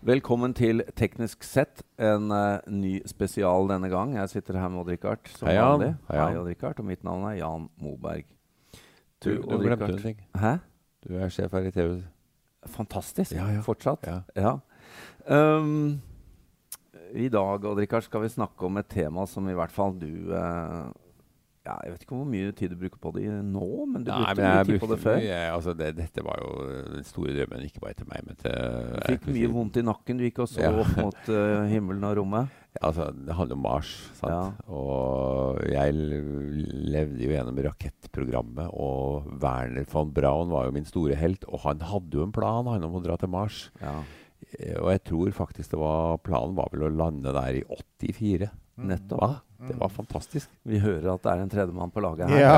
Velkommen til Teknisk sett, en uh, ny spesial denne gang. Jeg sitter her med Odd-Rikard som Hei, Jan. vanlig. Hei, Jan. Odd-Rikard, og mitt navn er Jan Moberg. Du, du glemte en ting. Hæ? Du er sjef her i TV. Fantastisk. Ja, ja. Fortsatt. Ja. Ja. Um, I dag Odd-Rikard, skal vi snakke om et tema som i hvert fall du eh, ja, Jeg vet ikke hvor mye tid du bruker på det nå, men du brukte mye tid på det før. mye. Altså, det, dette var jo den store drømmen, ikke bare til meg, men til Du fikk mye vondt i nakken. Du gikk og så Ja. opp mot uh, himmelen og rommet. Altså, det handler om Mars, sant? Ja. Og jeg levde jo gjennom rakettprogrammet, og Werner von Braun var jo min store helt, og han hadde jo en plan, han om å dra til Mars. Ja. Eh, Og jeg tror faktisk det var planen var vel å lande der i 84. Nettopp. Ah, Det var fantastisk. Vi hører at det er en tredjemann på laget her. Ja.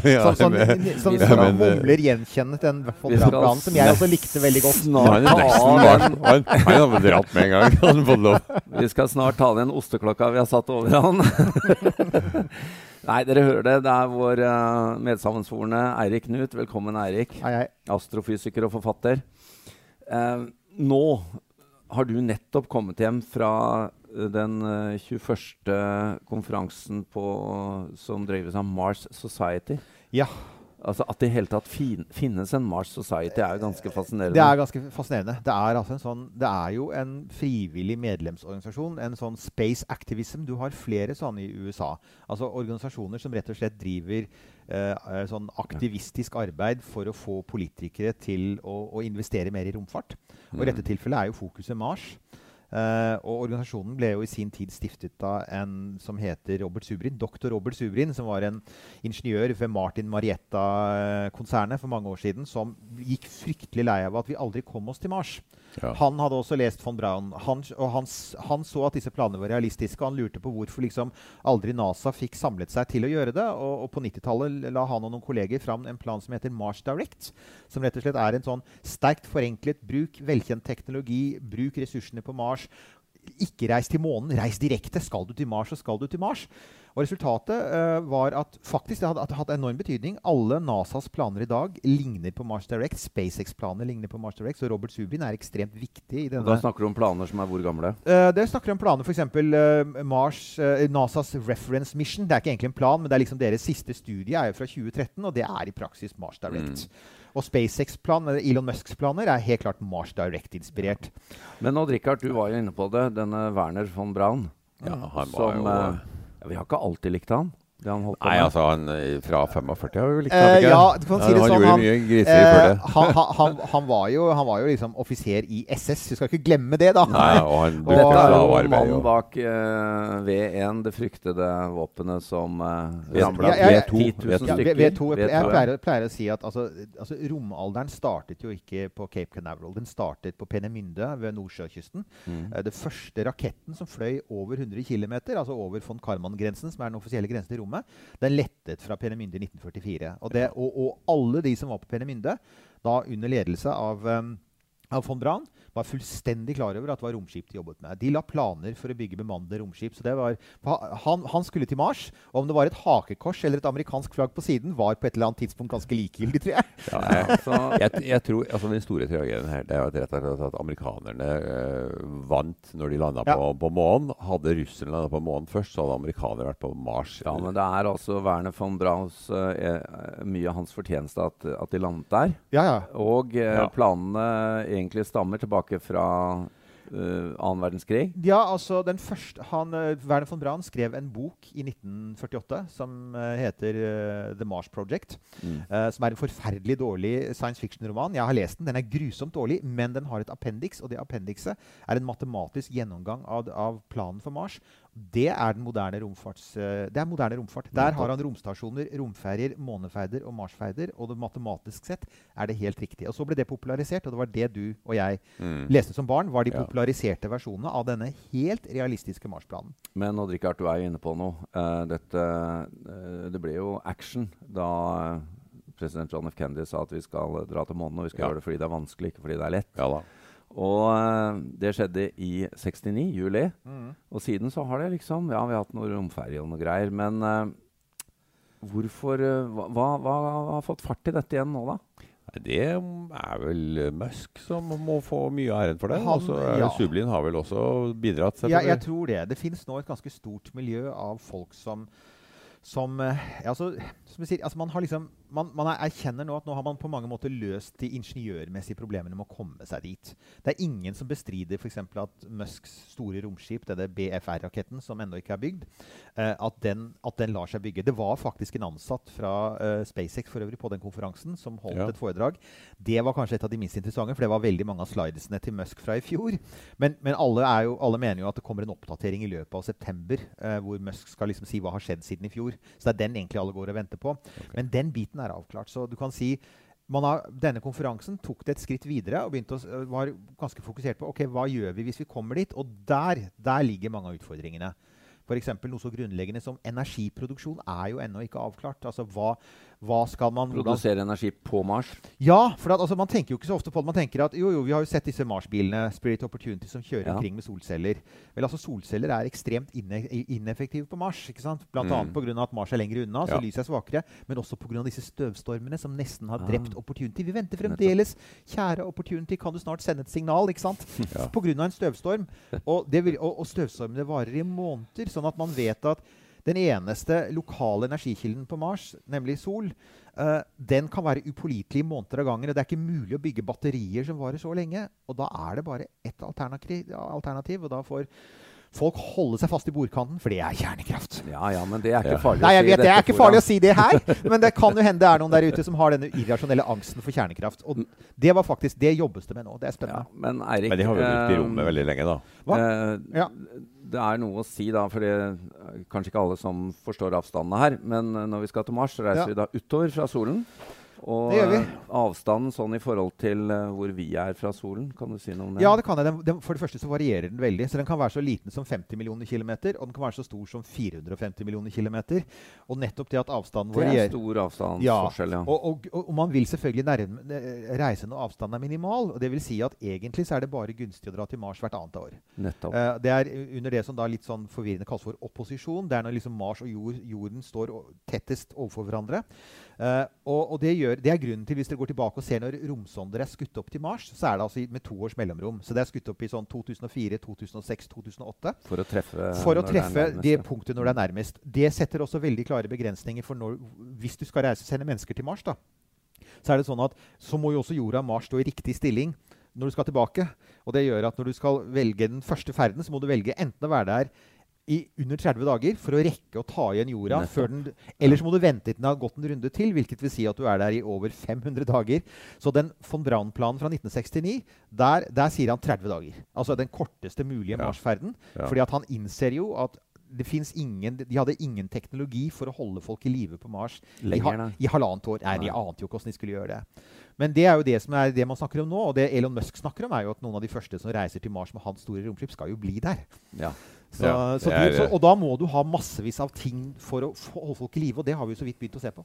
ja. Sånn, sånn, men- som ja, som men, eh, gjenkjennet skal Braun-planen, som jeg også likte veldig godt. Snart ta med en gang. Vi skal snart ta den osteklokka vi har satt over han. Nei, dere hører det. Det er vår uh, medsammensvorne Eirik Knut. Velkommen, Eirik. Hei, hei. Astrofysiker og forfatter. Uh, nå har du nettopp kommet hjem fra den eh, 21. konferansen på, som drives av Mars Society. Ja. Altså At det i hele tatt fin finnes en Mars Society, er jo ganske fascinerende. Det er ganske fascinerende. Det er, altså en sånn, det er jo en frivillig medlemsorganisasjon. En sånn space activism. Du har flere sånne i USA. Altså Organisasjoner som rett og slett driver eh, eh, sånn aktivistisk arbeid for å få politikere til å, å investere mer i romfart. Og i dette tilfellet er jo fokuset Mars. Eh, og organisasjonen ble jo i sin tid stiftet av en som heter Robert Subrin. Dr. Robert Subrin, som var en ingeniør ved Martin Marietta-konsernet for mange år siden, som gikk fryktelig lei av at vi aldri kom oss til Mars. Ja. Han hadde også lest von Braun, han, og han, han så at disse planene var realistiske. og Han lurte på hvorfor liksom aldri NASA fikk samlet seg til å gjøre det. Og, og på 90-tallet la han og noen kolleger fram en plan som heter Mars Direct. Som rett og slett er en sånn sterkt forenklet bruk velkjent teknologi, bruk ressursene på Mars. Ikke reis til månen, reis direkte. Skal du til Mars, så skal du til Mars. Og Resultatet uh, var at faktisk det hadde, hadde enorm betydning. Alle NASAs planer i dag ligner på Mars Direct. SpaceX-planer ligner på Mars Direct. Så Robert Subin er ekstremt viktig i Og Da snakker du om planer som er hvor gamle? Uh, det snakker om planer f.eks. Uh, Mars, uh, NASAs Reference Mission. Det er ikke egentlig en plan, men det er liksom deres siste studie er jo fra 2013, og det er i praksis Mars Direct. Og SpaceX-plan, eller Elon Musks planer, er helt klart Mars Direct-inspirert. Men Odd Rikard, du var jo inne på det. Denne Werner von Braun. Ja, han var som jo eh, ja, Vi har ikke alltid likt han. Det han holdt på Nei, med. altså, han eh, fra 45 har vi vel ikke Eh, ham, ja, du kan si det han sånn, han- mye griseri før Eh, det. han, han, han, var jo, han var jo liksom offiser i SS. Vi skal ikke glemme det, da. Nei, og han Og- Dette er jo mannen bak uh, V1, det fryktede våpenet som uh, V- ramla Ja, ja, ja. V2. V2. Ja, stykker. V- V2, jeg, jeg pleier, å- pleier å si at altså, altså, romalderen startet jo ikke på Cape Canaveral. Den startet på Penemynde ved Nordsjøkysten. Mm. Uh, Det første raketten som fløy over 100 km, altså over von Karman-grensen, som er den offisielle grensen til rommet, den lettet fra Peenemünde i 1944. Og, det, og, og alle de som var på Peenemünde, da under ledelse av um, von Braun var fullstendig klar over at det var romskip de jobbet med. De la planer for å bygge bemannede romskip. så det var, han, han skulle til Mars. Og om det var et hakekors eller et amerikansk flagg på siden, var på et eller annet tidspunkt ganske likegyldig, tror jeg. Ja, jeg, Så, jeg, jeg tror, altså Den store tragedien her det er rett og slett at amerikanerne øh, vant når de landa på, på månen. Hadde russerne landa på månen først, så hadde amerikanerne vært på Mars. ja, men det er altså Werner von Brauns eh, eh, mye av hans fortjeneste at, at de landet der. Ja, ja. Og øh, Ja. planene egentlig stammer tilbake fra annen uh, verdenskrig. Ja, altså den første, han, eh, Werner von Braun skrev en bok i 1948 som uh, heter uh, The Mars Project. Mm. eh, som er en forferdelig dårlig science fiction-roman. Jeg har lest den. Den er grusomt dårlig, men den har et appendiks, og det appendikset er en matematisk gjennomgang av, av planen for Mars. Det er den moderne eh, det er moderne romfart. Der har han romstasjoner, romferjer, måneferder og marsferder. Og det matematisk sett er det helt riktig. Og så ble det popularisert, og det var det du og jeg Mm. leste som barn, var de Ja. populariserte versjonene av denne helt realistiske marsplanen. Men Odd Rikard, du er inne på noe. Uh, dette, uh, det ble jo action da president John F. Kennedy sa at vi skal dra til månen. Og vi skal Ja. gjøre det fordi det er vanskelig, ikke fordi det er lett. Ja da. Og eh, det skjedde i 69, juli. Og siden så har det liksom Ja, vi har hatt noe romferje og noe greier. Men uh, hvorfor uh, hva, hva, hva har fått fart i dette igjen nå, da? Det er vel Musk som må få mye av æren for det. Han- Og ja. Sublin har vel også bidratt. Ja, jeg tror det. Det fins nå et ganske stort miljø av folk som som ja, altså, som sier, altså man, har liksom, man, man er- erkjenner nå at nå har man på mange måter løst de ingeniørmessige problemene med å komme seg dit. Det er ingen som bestrider f.eks. at Musks store romskip, denne BFR-raketten, som ennå ikke er bygd, eh, at, den, at den lar seg bygge. Det var faktisk en ansatt fra eh, SpaceX for øvrig på den konferansen som holdt Ja. et foredrag. Det var kanskje et av de minst interessante, for det var veldig mange av slidesene til Musk fra i fjor. Men, men alle, jo, alle mener jo at det kommer en oppdatering i løpet av september, eh, hvor Musk skal liksom si hva har skjedd siden i fjor. Så det er den egentlig alle går og venter på. Men den biten er avklart. Så du kan si har, denne konferansen tok det et skritt videre og å, var ganske fokusert på ok, hva gjør vi hvis vi kommer dit. Og der, der ligger mange av utfordringene. F.eks. noe så grunnleggende som energiproduksjon er jo ennå ikke avklart. Altså hva, hva skal man Produsere energi på Mars. ja, for at, altså, man tenker jo ikke så ofte på det. Man tenker at jo, jo, vi har jo sett disse Mars-bilene Spirit Opportunity som kjører Ja. omkring med solceller. Vel, altså Solceller er ekstremt inne, ineffektive på Mars. ikke sant? Blant Mm. annet pga. at Mars er lenger unna, så Ja. lyset er svakere. Men også pga. disse støvstormene som nesten har Ah. drept Opportunity. Vi venter fremdeles. Kjære Opportunity, kan du snart sende et signal? ikke sant? Ja. Pga. en støvstorm. Og, det vil, og, og støvstormene varer i måneder, sånn at man vet at den eneste lokale energikilden på Mars, nemlig sol, uh, den kan være upålitelig i måneder av gangen. Og det er ikke mulig å bygge batterier som varer så lenge. Og da er det bare ett alternativ, og da får folk holde seg fast i bordkanten, for det er kjernekraft. Ja ja, men det er ikke Ja. farlig Nei, jeg å si. vet det er ikke farlig å si det her, men det kan jo hende det er noen der ute som har denne irrasjonelle angsten for kjernekraft. Og det var faktisk, det jobbes det med nå. Det er Ja, spennende. men Erik, Men de har jo brukt i eh, rommet veldig lenge, da. Hva? eh, Ja. Det er noe å si, da, for det er kanskje ikke alle som forstår avstandene her. Men eh, når vi skal til Mars, så reiser Ja. vi da utover fra solen. Og Det gjør vi. eh, avstanden sånn i forhold til uh, hvor vi er fra solen, kan du si noe om det? Ja, det kan jeg. Den, den, for det første så varierer den veldig. Så Den kan være så liten som 50 millioner kilometer, og den kan være så stor som 450 millioner kilometer. Og nettopp det at avstanden det er varierer stor avstandsforskjell, Ja, ja. Og, og, og, og man vil selvfølgelig nærme, reise når avstanden er minimal. og det vil si at Egentlig så er det bare gunstig å dra til Mars hvert annet år. Nettopp. Uh, det er under det som da litt sånn forvirrende kalles for opposisjon. Det er når liksom Mars og jord, jorden står tettest overfor hverandre. Eh, og og det, gjør, det er grunnen til, hvis dere går tilbake og ser når romsonder er skutt opp til Mars, så er det altså med to års mellomrom. Så det er skutt opp i sånn 2004, 2006, 2008. For å treffe For å når det det punktet når det er nærmest. Det setter også veldig klare begrensninger for når, hvis du skal reise og sende mennesker til Mars. da, Så er det sånn at så må jo også jorda og Mars stå i riktig stilling når du skal tilbake. Og det gjør at når du skal velge den første ferden, så må du velge enten å være der i under 30 dager for å rekke å ta igjen jorda. Før den, ellers må du vente til den har gått en runde til, hvilket vil si at du er der i over 500 dager. Så den von Braun-planen fra 1969, der, der sier han 30 dager. Altså den korteste mulige. Mars-ferden. Ja. Fordi at han innser jo at det ingen, de hadde ingen teknologi for å holde folk i live på Mars i, Lenger, ha, i halvannet år. Nei, De ante jo ikke hvordan de skulle gjøre det. Men det er jo det som er det man snakker om nå. Og det Elon Musk snakker om, er jo at noen av de første som reiser til Mars med hans store romskip, skal jo bli der. Ja. Så, Ja, så du, så, og da må du ha massevis av ting for å holde folk i live, og det har vi jo så vidt begynt å se på.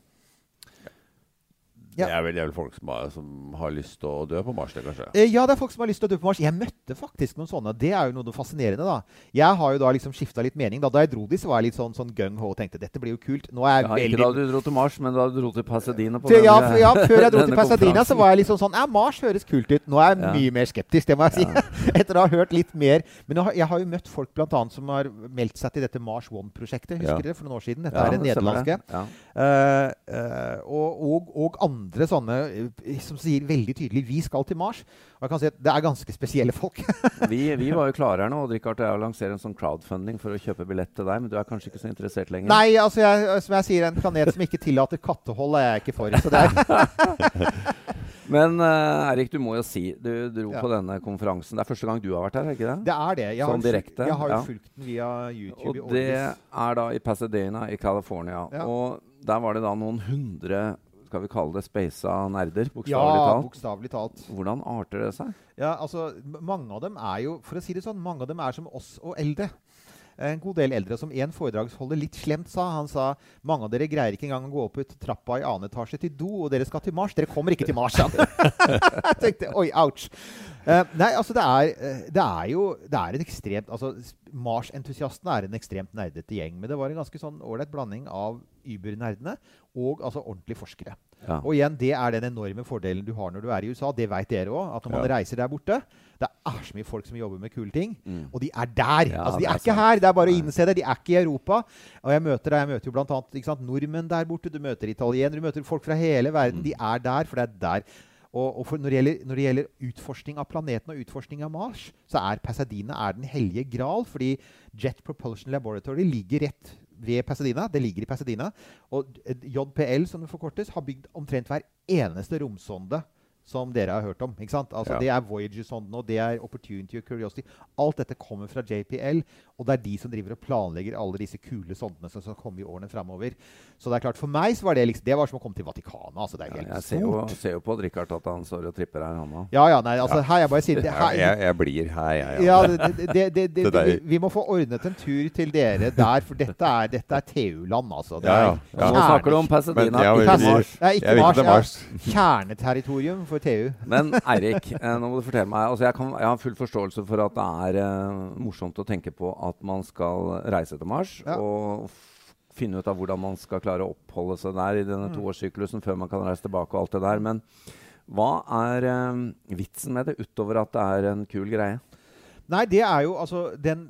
Ja. Det, er vel, det er vel folk som har, som har lyst til å dø på Mars, det, kanskje? Eh, Ja, det er folk som har lyst til å dø på Mars. Jeg møtte faktisk noen sånne. Det er jo noe fascinerende, da. Jeg har jo da liksom skifta litt mening. Da, da jeg dro dit, så var jeg litt sånn, sånn gung ho og tenkte dette blir jo kult. Nå er jeg Ja, ikke da du dro til Mars, men da du dro til Pasadena. På Før- ja, denne- ja, før jeg dro til Pasadena, så var jeg liksom sånn Ja, Mars høres kult ut. Nå er jeg Ja. mye mer skeptisk, det må jeg si. Etter å ha hørt litt mer. Men jeg har, jeg har jo møtt folk blant annet som har meldt seg til dette Mars One-prosjektet. Husker Ja. dere for noen år siden? Dette Ja, er det nederlandske. Eh, eh, og, og, og andre sånne eh, som sier veldig tydelig 'vi skal til Mars'. Og jeg kan si at det er ganske spesielle folk. Vi, vi var jo klare her nå, og jeg, å lansere en sånn crowdfunding for å kjøpe billett til deg, men du er kanskje ikke så interessert lenger? Nei, altså jeg, som jeg sier, en planet som ikke tillater kattehold, er jeg ikke for. Så det er, Men uh, Erik, du må jo si Du dro Ja. på denne konferansen. Det er første gang du har vært her, er ikke det? det er det. Jeg Sånn direkte, jeg har jo ja. fulgt den via YouTube Og det er da i Pasadena i California. Ja. Og der var det da noen hundre skal vi kalle det speisa nerder, Ja, bokstavelig talt. bokstavelig talt. Hvordan arter det seg? Ja, altså, mange av dem er jo, for å si det sånn, mange av dem er som oss og eldre. En god del eldre. Som en foredragsholder litt slemt sa. Han sa mange av dere greier ikke engang å gå opp ut trappa i annen etasje til do, og dere skal til Mars. Dere kommer ikke til Mars, sa han. Jeg tenkte oi, ouch. Eh, nei, altså det er, eh, det er jo det er en ekstremt altså Mars-entusiastene er en ekstremt nerdete gjeng. Men det var en ganske sånn ålreit blanding av übernerdene og altså ordentlige forskere. Ja. Og igjen, det er den enorme fordelen du har når du er i USA. Det vet dere òg. At når man Ja. reiser der borte Det er så mye folk som jobber med kule ting. Mm. Og de er der! Ja, altså, de er, er ikke sant. her. Det er bare å innse det. De er ikke i Europa. Og jeg møter, jeg møter jo blant annet sant, nordmenn der borte. Du møter italienere. Du møter folk fra hele verden. Mm. De er der, for det er der. Og, og når, det gjelder, når det gjelder utforskning av planeten og utforskning av Mars, så er Pasadena er den hellige gral. Fordi Jet Propulsion Laboratory ligger rett ved Pasadena. Det ligger i Pasadena. Og eh, JPL, som det forkortes, har bygd omtrent hver eneste romsonde som dere har hørt om. ikke sant? Altså Ja. Det er Voyager-sonden, og det er Opportunity og Curiosity. Alt dette kommer fra JPL, og det er de som driver og planlegger alle disse kule sondene som skal komme i årene framover. Så det er klart, for meg så var det liksom Det var som å komme til Vatikanet. altså Det er helt Ja, jeg ser jo, ser jo på Richard at han står og tripper her, han òg. Ja, ja, nei, altså her jeg bare sier det, Ja, her, jeg, jeg blir her, jeg. ja, ja det, det, det, det, Det vi, vi må få ordnet en tur til dere der, for dette er, dette er TU-land, altså. Det er ja. Ja. Nå snakker du om Men Pasadena, jeg vil ikke Mars. Nei, ikke Mars. ja. Mars. Kjerneterritorium for TU. Men Eirik, eh, nå må du fortelle meg altså jeg, kan, jeg har full forståelse for at det er eh, morsomt å tenke på at man skal reise til Mars Ja. og finne ut av hvordan man skal klare å oppholde seg der i denne Mm. toårssyklusen før man kan reise tilbake og alt det der. Men hva er eh, vitsen med det, utover at det er en kul greie? Nei, det er jo altså den,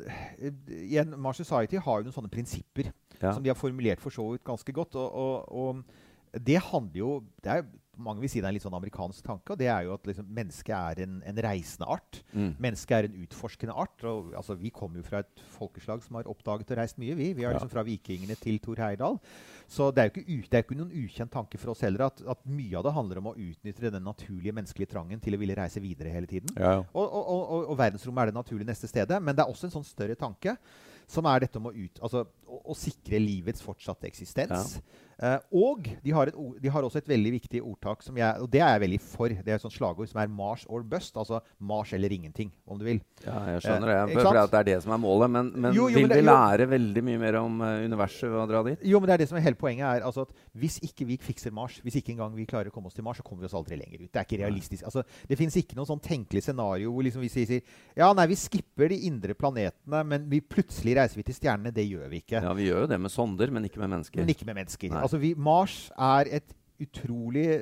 igjen, Mars Society har jo noen sånne prinsipper Ja. som de har formulert for så vidt ganske godt. Og, og, og det handler jo det er, Mange vil si det er en litt sånn amerikansk tanke, og det er jo at liksom, mennesket er en, en reisende art. Mm. Mennesket er en utforskende art. og altså, Vi kommer jo fra et folkeslag som har oppdaget og reist mye. Vi Vi er Ja. liksom fra vikingene til Thor Heyerdahl. Så det er jo ikke, det er ikke noen ukjent tanke for oss heller at, at mye av det handler om å utnytte den naturlige menneskelige trangen til å ville reise videre hele tiden. Ja, ja. Og, og, og, og, verdensrommet er det naturlige neste stedet. Men det er også en sånn større tanke, som er dette om å, ut, altså, å, å sikre livets fortsatte eksistens. Eh, og de har, et, de har også et veldig viktig ordtak, som jeg, og det er jeg veldig for. Det er et sånt slagord som er 'Mars or bust'. Altså Mars eller ingenting, om du vil. Ja, jeg skjønner Eh, det. Jeg For at det er det som er målet. Men, men Jo, jo, vil men det- vi jo. lære veldig mye mer om eh, universet ved å dra dit? Jo, men det er det som er hele poenget er altså at Hvis ikke vi fikser Mars, hvis ikke engang vi klarer å komme oss til Mars, så kommer vi oss aldri lenger ut. Det er ikke realistisk. Altså, det finnes ikke noe sånn tenkelig scenario hvor liksom vi sier, sier ja, nei, vi skipper de indre planetene, men vi plutselig reiser vi til stjernene. Det gjør vi ikke. Ja, Vi gjør jo det med sonder, men ikke med mennesker. Men ikke med mennesker. Nei. Altså, vi, Mars er et utrolig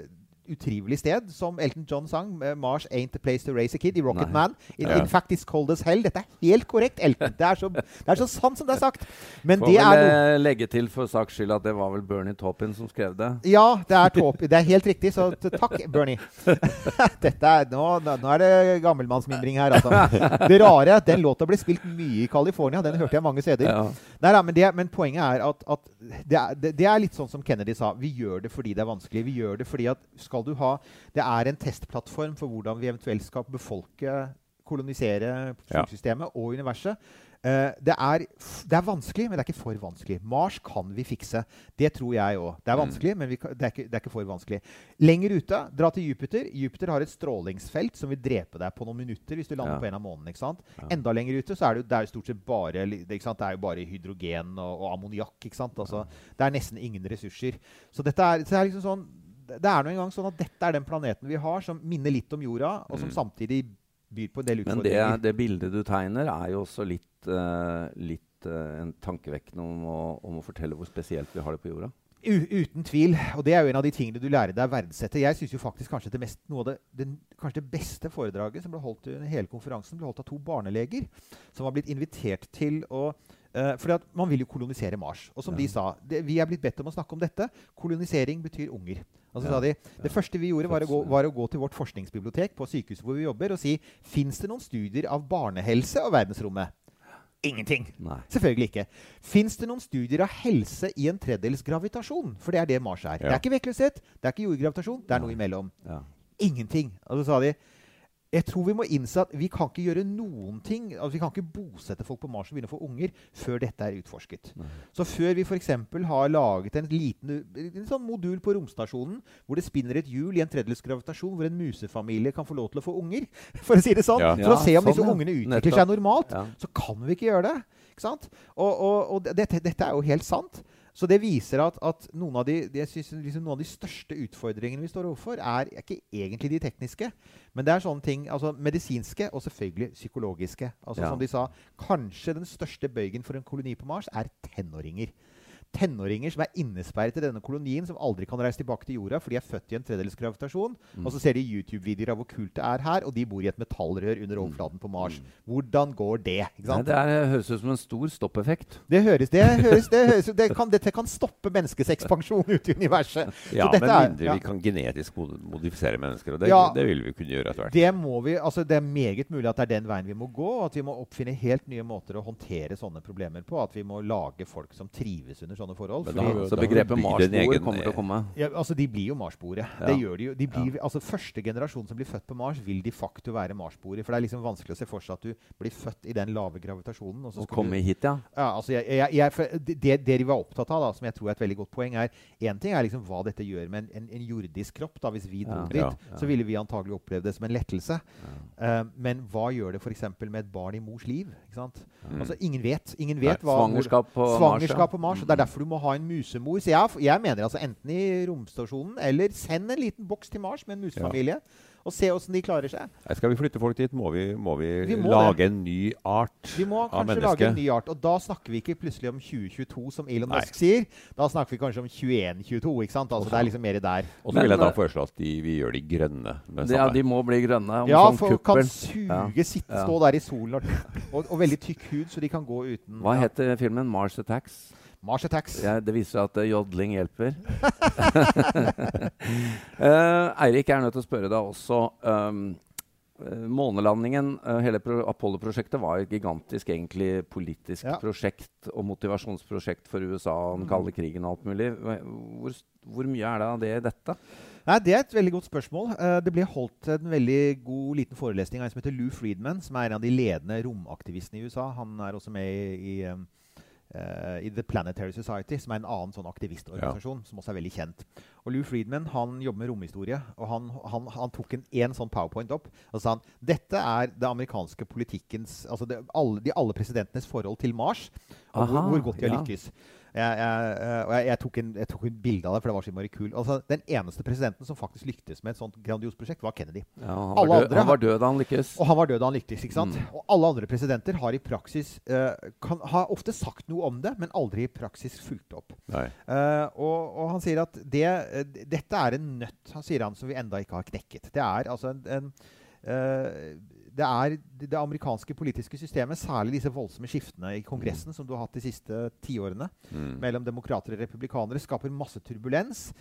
utrivelig sted, som Elton John sang. eh, 'Mars ain't the place to raise a kid' i Rocket Nei. Man. In, Ja. in fact, it's cold as hell. Dette er helt korrekt, Elton. Det er så, det er så sant som det er sagt. Men Får det er vel eh, legge til for saks skyld at det var vel Bernie Taupin som skrev det. Ja, det er, Taupin. det er helt riktig. Så takk, Bernie. Dette er, nå, nå er det gammelmannsmimring her, altså. Det rare Den låta ble spilt mye i California. Den hørte jeg mange steder. Ja. Nei, men, det, men poenget er at, at det, er, det, det er litt sånn som Kennedy sa. Vi gjør det fordi det er vanskelig. Vi gjør det fordi at skal du ha Det er en testplattform for hvordan vi eventuelt skal befolke, kolonisere Ja. og universet. Uh, det, er, det er vanskelig, men det er ikke for vanskelig. Mars kan vi fikse. Det tror jeg òg. Det er Mm. vanskelig, men vi kan, det, er ikke, det er ikke for vanskelig. Lenger ute, dra til Jupiter. Jupiter har et strålingsfelt som vil drepe deg på noen minutter hvis du lander Ja. på en av månene. Ja. Enda lenger ute så er det, det er stort sett bare, det, ikke sant? det er jo bare hydrogen og, og ammoniakk. Altså, Det er nesten ingen ressurser. Så dette er, så det er liksom sånn det er nå engang sånn at dette er den planeten vi har, som minner litt om jorda, og som Mm. samtidig byr på en del utfordringer. Men det, det bildet du tegner, er jo også litt, uh, litt uh, en tankevekkende om å, om å fortelle hvor spesielt vi har det på jorda. U uten tvil. Og det er jo en av de tingene du lærer deg å verdsette. Jeg syns faktisk kanskje det, mest, det, det, kanskje det beste foredraget som ble holdt under hele konferansen, ble holdt av to barneleger som var blitt invitert til å uh, fordi at Man vil jo kolonisere Mars. Og som Ja. de sa, det, vi er blitt bedt om å snakke om dette. Kolonisering betyr unger. Og så Ja. sa de, Det første vi gjorde, var å, gå, var å gå til vårt forskningsbibliotek på sykehuset hvor vi jobber, og si fins det noen studier av barnehelse og verdensrommet. Ingenting. Nei. Selvfølgelig ikke. Fins det noen studier av helse i en tredjedels gravitasjon? For det er det Mars er. Det er ikke vektløshet, det er ikke jordgravitasjon, det er noe imellom. Ja. Ingenting. Og så sa de jeg tror vi må innse at vi kan ikke gjøre noen ting. altså Vi kan ikke bosette folk på Mars og begynne å få unger før dette er utforsket. Nei. Så før vi f.eks. har laget en liten en sånn modul på romstasjonen hvor det spinner et hjul i en tredjedels gravitasjon, hvor en musefamilie kan få lov til å få unger, for å si det sånn, Ja. for å se om sånn, disse ja. ungene utvikler seg normalt, Ja. så kan vi ikke gjøre det. Ikke sant? Og, og, og dette, dette er jo helt sant. Så det viser at, at noen, av de, liksom noen av de største utfordringene vi står overfor, er ikke egentlig de tekniske, men det er sånne ting, altså medisinske og selvfølgelig psykologiske. Altså Ja. Som de sa, kanskje den største bøygen for en koloni på Mars er tenåringer. Tenåringer som er innesperret i denne kolonien, som aldri kan reise tilbake til jorda, for de er født i en tredjedels gravitasjon. Mm. Og så ser de YouTube-videoer av hvor kult det er her, og de bor i et metallrør under overflaten på Mars. Hvordan går det? Nei, det er, høres ut som en stor stoppeffekt. Det høres, det høres, det høres det kan, Dette kan stoppe menneskets ekspansjon ut i universet. Ja, Så dette men er- mindre ja. vi kan genetisk modifisere mennesker. Og det, Ja. det vil vi kunne gjøre etter hvert. Det, må vi, altså det er meget mulig at det er den veien vi må gå. og At vi må oppfinne helt nye måter å håndtere sånne problemer på. At vi må lage folk som trives under sånne forhold. Da Så begrepet marsboer kommer til å komme. Ja, altså De blir jo Mars-boere. Ja. Det gjør de jo. De blir, altså Første generasjon som blir født på Mars, vil de facto være Mars-boere. For det er liksom vanskelig å se for seg at du blir født i den lave gravitasjonen. Og komme hit, ja. ja, altså jeg, jeg, jeg, det, det de var opptatt av, da, som jeg tror er et veldig godt poeng, er én ting er liksom hva dette gjør med en, en, en jordisk kropp. da, Hvis vi dro Ja. dit, Ja, ja. så ville vi antagelig oppleve det som en lettelse. Uh, men hva gjør det f.eks. med et barn i mors liv? Ikke sant? Mm. Altså, ingen vet. Ingen Nei, hva, Svangerskap på Mars. Svangerskap ja. på Mars. og Det er derfor du må ha en musemor. Så jeg, jeg mener altså enten i romstasjonen eller send en liten boks til Mars med en musefamilie. Og se åssen de klarer seg. Nei, Skal vi flytte folk dit, må vi, må vi, Vi må lage en ny art Vi må av kanskje lage en ny art. Og da snakker vi ikke plutselig om 2022, som Elon Nei. Musk sier. Da snakker vi kanskje om 2122. ikke sant? Altså Det er liksom mer der. Og så vil jeg da eh, foreslå at de, vi gjør de grønne. Med ja, de må bli grønne. Om Ja, sånn for kuppel. kan suge, sitte, Ja. stå der i solen og, og, og veldig tykk hud, så de kan gå uten Hva heter filmen? Mars Attacks? Mars Attacks. Ja, det viser seg at eh, jodling hjelper. uh, Eirik, jeg er nødt til å spørre deg også. Um, månelandingen, hele Apollo-prosjektet, var et gigantisk egentlig politisk Ja. prosjekt og motivasjonsprosjekt for USA og den kalde krigen og alt mulig. Hvor, hvor mye er det av det i dette? Nei, Det er et veldig godt spørsmål. Det ble holdt en veldig god liten forelesning av en som heter Lou Friedman, som er en av de ledende romaktivistene i USA. Han er også med i, i, um, eh, i The Planetary Society, som er en annen sånn aktivistorganisasjon som også er veldig kjent. Og Lou Friedman han jobber med romhistorie, og han, han, han tok en, en sånn powerpoint opp og sa han, dette er det amerikanske politikkens altså det, alle, de alle presidentenes forhold til Mars, og hvor, hvor godt de har ja. lykkes. Jeg, jeg, eh, jeg, jeg, tok en, jeg tok en bilde av det, for det var så innmari kult. Altså, den eneste presidenten som faktisk lyktes med et sånt grandios prosjekt, var Kennedy. Ja, han, var død, andre han var død da han lykkes. Og han var død da han lyktes. ikke sant? Mm. Og alle andre presidenter har i praksis uh, kan, har ofte sagt noe om det, men aldri i praksis fulgt opp. Eh, og, og han sier at det, uh, dette er en nøtt han sier han, som vi enda ikke har knekket. Det er altså en, en det er det amerikanske politiske systemet, særlig disse voldsomme skiftene i Kongressen som du har hatt de siste tiårene, Mm. mellom demokrater og republikanere, skaper masse turbulens.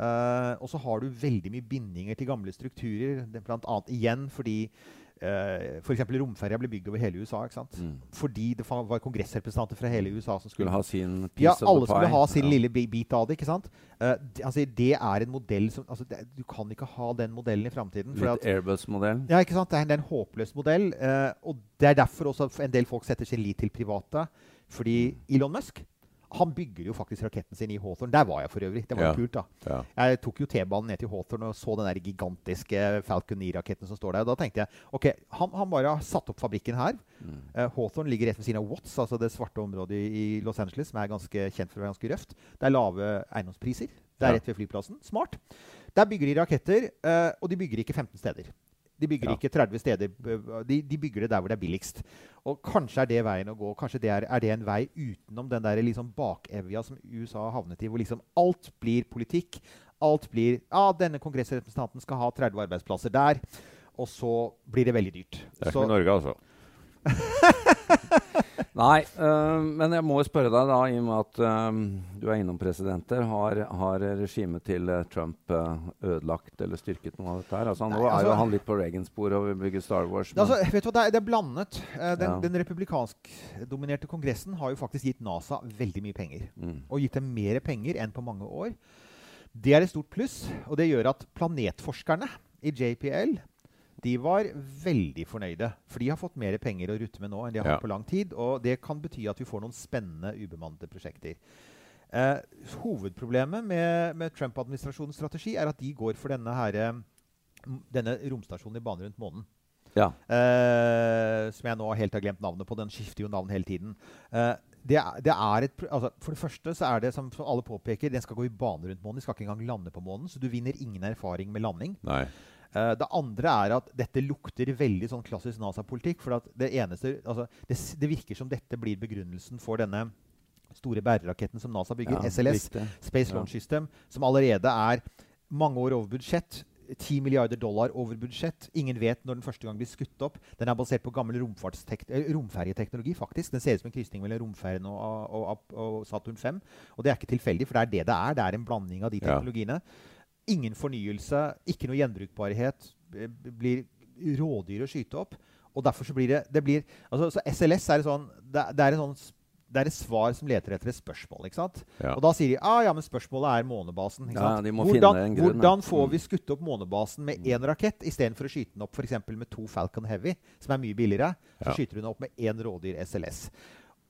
Uh, og så har du veldig mye bindinger til gamle strukturer, er annet igjen fordi uh, f.eks. romferja ble bygd over hele USA. Mm. Fordi det var kongressrepresentanter fra hele USA som Skulle ha sin piece ja, of the alle skulle ha sin Ja. lille bit av det. ikke sant? Uh, d- altså, det er en modell som altså, det, Du kan ikke ha den modellen i framtiden. Litt Airbus-modell. ja, ikke sant? Det er, det er en håpløs modell. Uh, og det er derfor også en del folk setter sin lit til private. Fordi Elon Musk han bygger jo faktisk raketten sin i Hawthorne. Der var jeg for øvrig. Det var jo Ja. kult, da. Ja. Jeg tok jo T-banen ned til Hawthorne og så den der gigantiske Falcon 9-raketten som står der. Da tenkte jeg ok, han, han bare har satt opp fabrikken her. Mm. Uh, Hawthorne ligger rett ved siden av Watts, altså det svarte området i Los Angeles, som er ganske kjent for å være ganske røft. Det er lave eiendomspriser. Det er rett ved flyplassen. Smart. Der bygger de raketter, uh, og de bygger ikke 15 steder. De bygger Ja. ikke 30 steder. De, de bygger det der hvor det er billigst. Og kanskje er det veien å gå. Kanskje det er, er det en vei utenom den der liksom bakevja som USA havnet i, hvor liksom alt blir politikk. Alt blir Ja, denne kongressrepresentanten skal ha 30 arbeidsplasser der. Og så blir det veldig dyrt. Det er Så- som i Norge, altså. Nei, øh, men jeg må spørre deg, da, i og med at øh, du er innom presidenter, har, har regimet til øh, Trump ødelagt eller styrket noe av dette her? Altså, nå Nei, er jo altså- han litt på Reagan-sporet og vil bygge Star Wars. Men, Altså, vet du hva, det er, det er blandet. Eh, Den, Ja. den republikansk-dominerte kongressen har jo faktisk gitt NASA veldig mye penger. mm, Og gitt dem mer penger enn på mange år. Det er et stort pluss, og det gjør at planetforskerne i JPL de var veldig fornøyde. For de har fått mer penger å rutte med nå enn de har Ja. hatt på lang tid. Og det kan bety at vi får noen spennende ubemannede prosjekter. Eh, hovedproblemet med, med Trump-administrasjonens strategi er at de går for denne, her, denne romstasjonen i bane rundt månen. ja. Eh, som jeg nå helt har glemt navnet på. Den skifter jo navn hele tiden. Eh, det, er, det er et, altså, for det første så er det, som, som alle påpeker, den skal gå i bane rundt månen. De skal ikke engang lande på månen, så du vinner ingen erfaring med landing. Nei. Eh, det andre er at dette lukter veldig sånn klassisk NASA-politikk. For at det eneste altså, det, det virker som dette blir begrunnelsen for denne store bæreraketten som NASA bygger, Ja, SLS, riktig. Space Ja. Launch System, som allerede er mange år over budsjett. 10 milliarder dollar over budsjett. Ingen vet når den første gang blir skutt opp. Den er basert på gammel eh, romferjeteknologi. faktisk. Den ser ut som en krysning mellom romferjen og, og, og, og Saturn 5. Og det er ikke tilfeldig, for det er det det er. Det er en blanding av de Ja. Ingen fornyelse, ikke noe gjenbrukbarhet. Blir rådyr å skyte opp. Og derfor så blir det, det blir, altså, så SLS er, et sånn, det, det er en sånn det er et svar som leter etter et spørsmål. ikke sant? Ja. Og da sier de ah, ja, men spørsmålet er månebasen. Ikke sant? Ja, de må hvordan, finne en grunn, hvordan får Mm. vi skutt opp månebasen med én rakett istedenfor å skyte den opp for med to Falcon Heavy, som er mye billigere? Så Ja. skyter den opp med én rådyr SLS.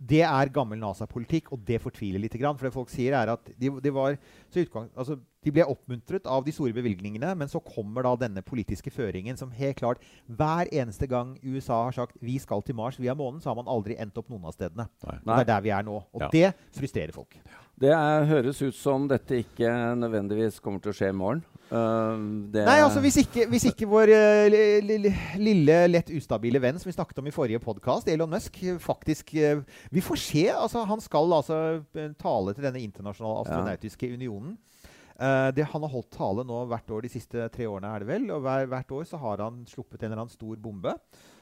Det er gammel NASA-politikk, og det fortviler litt. For det folk sier er at de, de, var, så utgang, altså, de ble oppmuntret av de store bevilgningene, men så kommer da denne politiske føringen som helt klart Hver eneste gang USA har sagt 'vi skal til Mars via månen', så har man aldri endt opp noen av stedene. Nei. Og det er der vi er nå. Og Ja. det frustrerer folk. Det er, høres ut som dette ikke nødvendigvis kommer til å skje i morgen. Uh, det, Nei, altså hvis ikke, hvis ikke vår li- lille, lett ustabile venn som vi snakket om i forrige podkast, Elon Musk, faktisk uh, Vi får se. altså Han skal altså eh, tale til denne internasjonale astronautiske unionen. Eh, det, han har holdt tale nå hvert år de siste tre årene, er det vel. Og hver, hvert år så har han sluppet en eller annen stor bombe.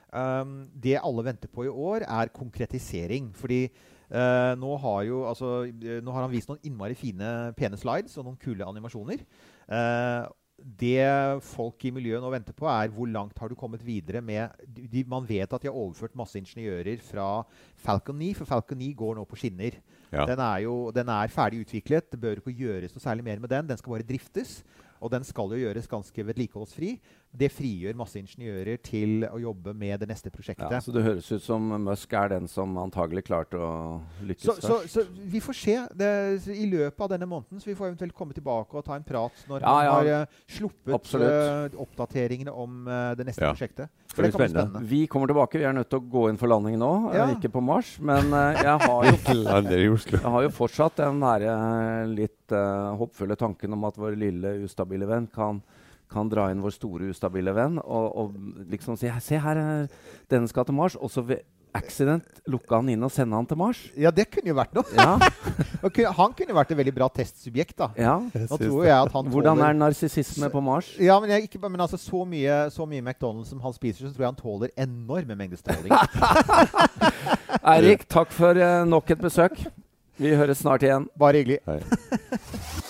Um, det alle venter på i år, er konkretisering. Fordi eh, nå, har jo, altså, eh, nå har han vist noen innmari fine, pene slides og noen kule animasjoner. Uh, det folk i miljøet nå venter på, er hvor langt har du kommet videre med de, Man vet at de har overført masse ingeniører fra Falcon 9, for Falcon 9 går nå på skinner. Ja. Den, er jo, den er ferdig utviklet. Det bør ikke gjøres noe særlig mer med den. Den skal bare driftes. Og den skal jo gjøres ganske vedlikeholdsfri. Det frigjør masse ingeniører til å jobbe med det neste prosjektet. ja, så det høres ut som Musk er den som antagelig klarte å lykkes Så, så, først. så vi får se det, i løpet av denne måneden. Så vi får eventuelt komme tilbake og ta en prat når Ja, han ja. har uh, sluppet eh, oppdateringene om uh, det neste Ja. prosjektet. Det For det blir spennende. spennende. Vi kommer tilbake. Vi er nødt til å gå inn for landing nå. Ikke på Mars. Men jeg har jo. Jeg har jo fortsatt den eh, litt håpfulle tanken om at vår lille ustabile venn kan, kan dra inn vår store ustabile venn og, og liksom si Se her, denne skal til Mars. Og så ved accident lukke han inn og sende han til Mars. Ja, det kunne jo vært noe. Ja, Han kunne vært et veldig bra testsubjekt. da. ja. Nå tror jeg at han Hvordan tåler- er narsissisme på Mars? Ja, men, jeg, ikke, men altså, så mye, så mye McDonald's som han spiser, så tror jeg han tåler enorme mengder stråling. Eirik, takk for uh, nok et besøk. Vi høres snart igjen. Bare hyggelig. Hei.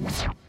you.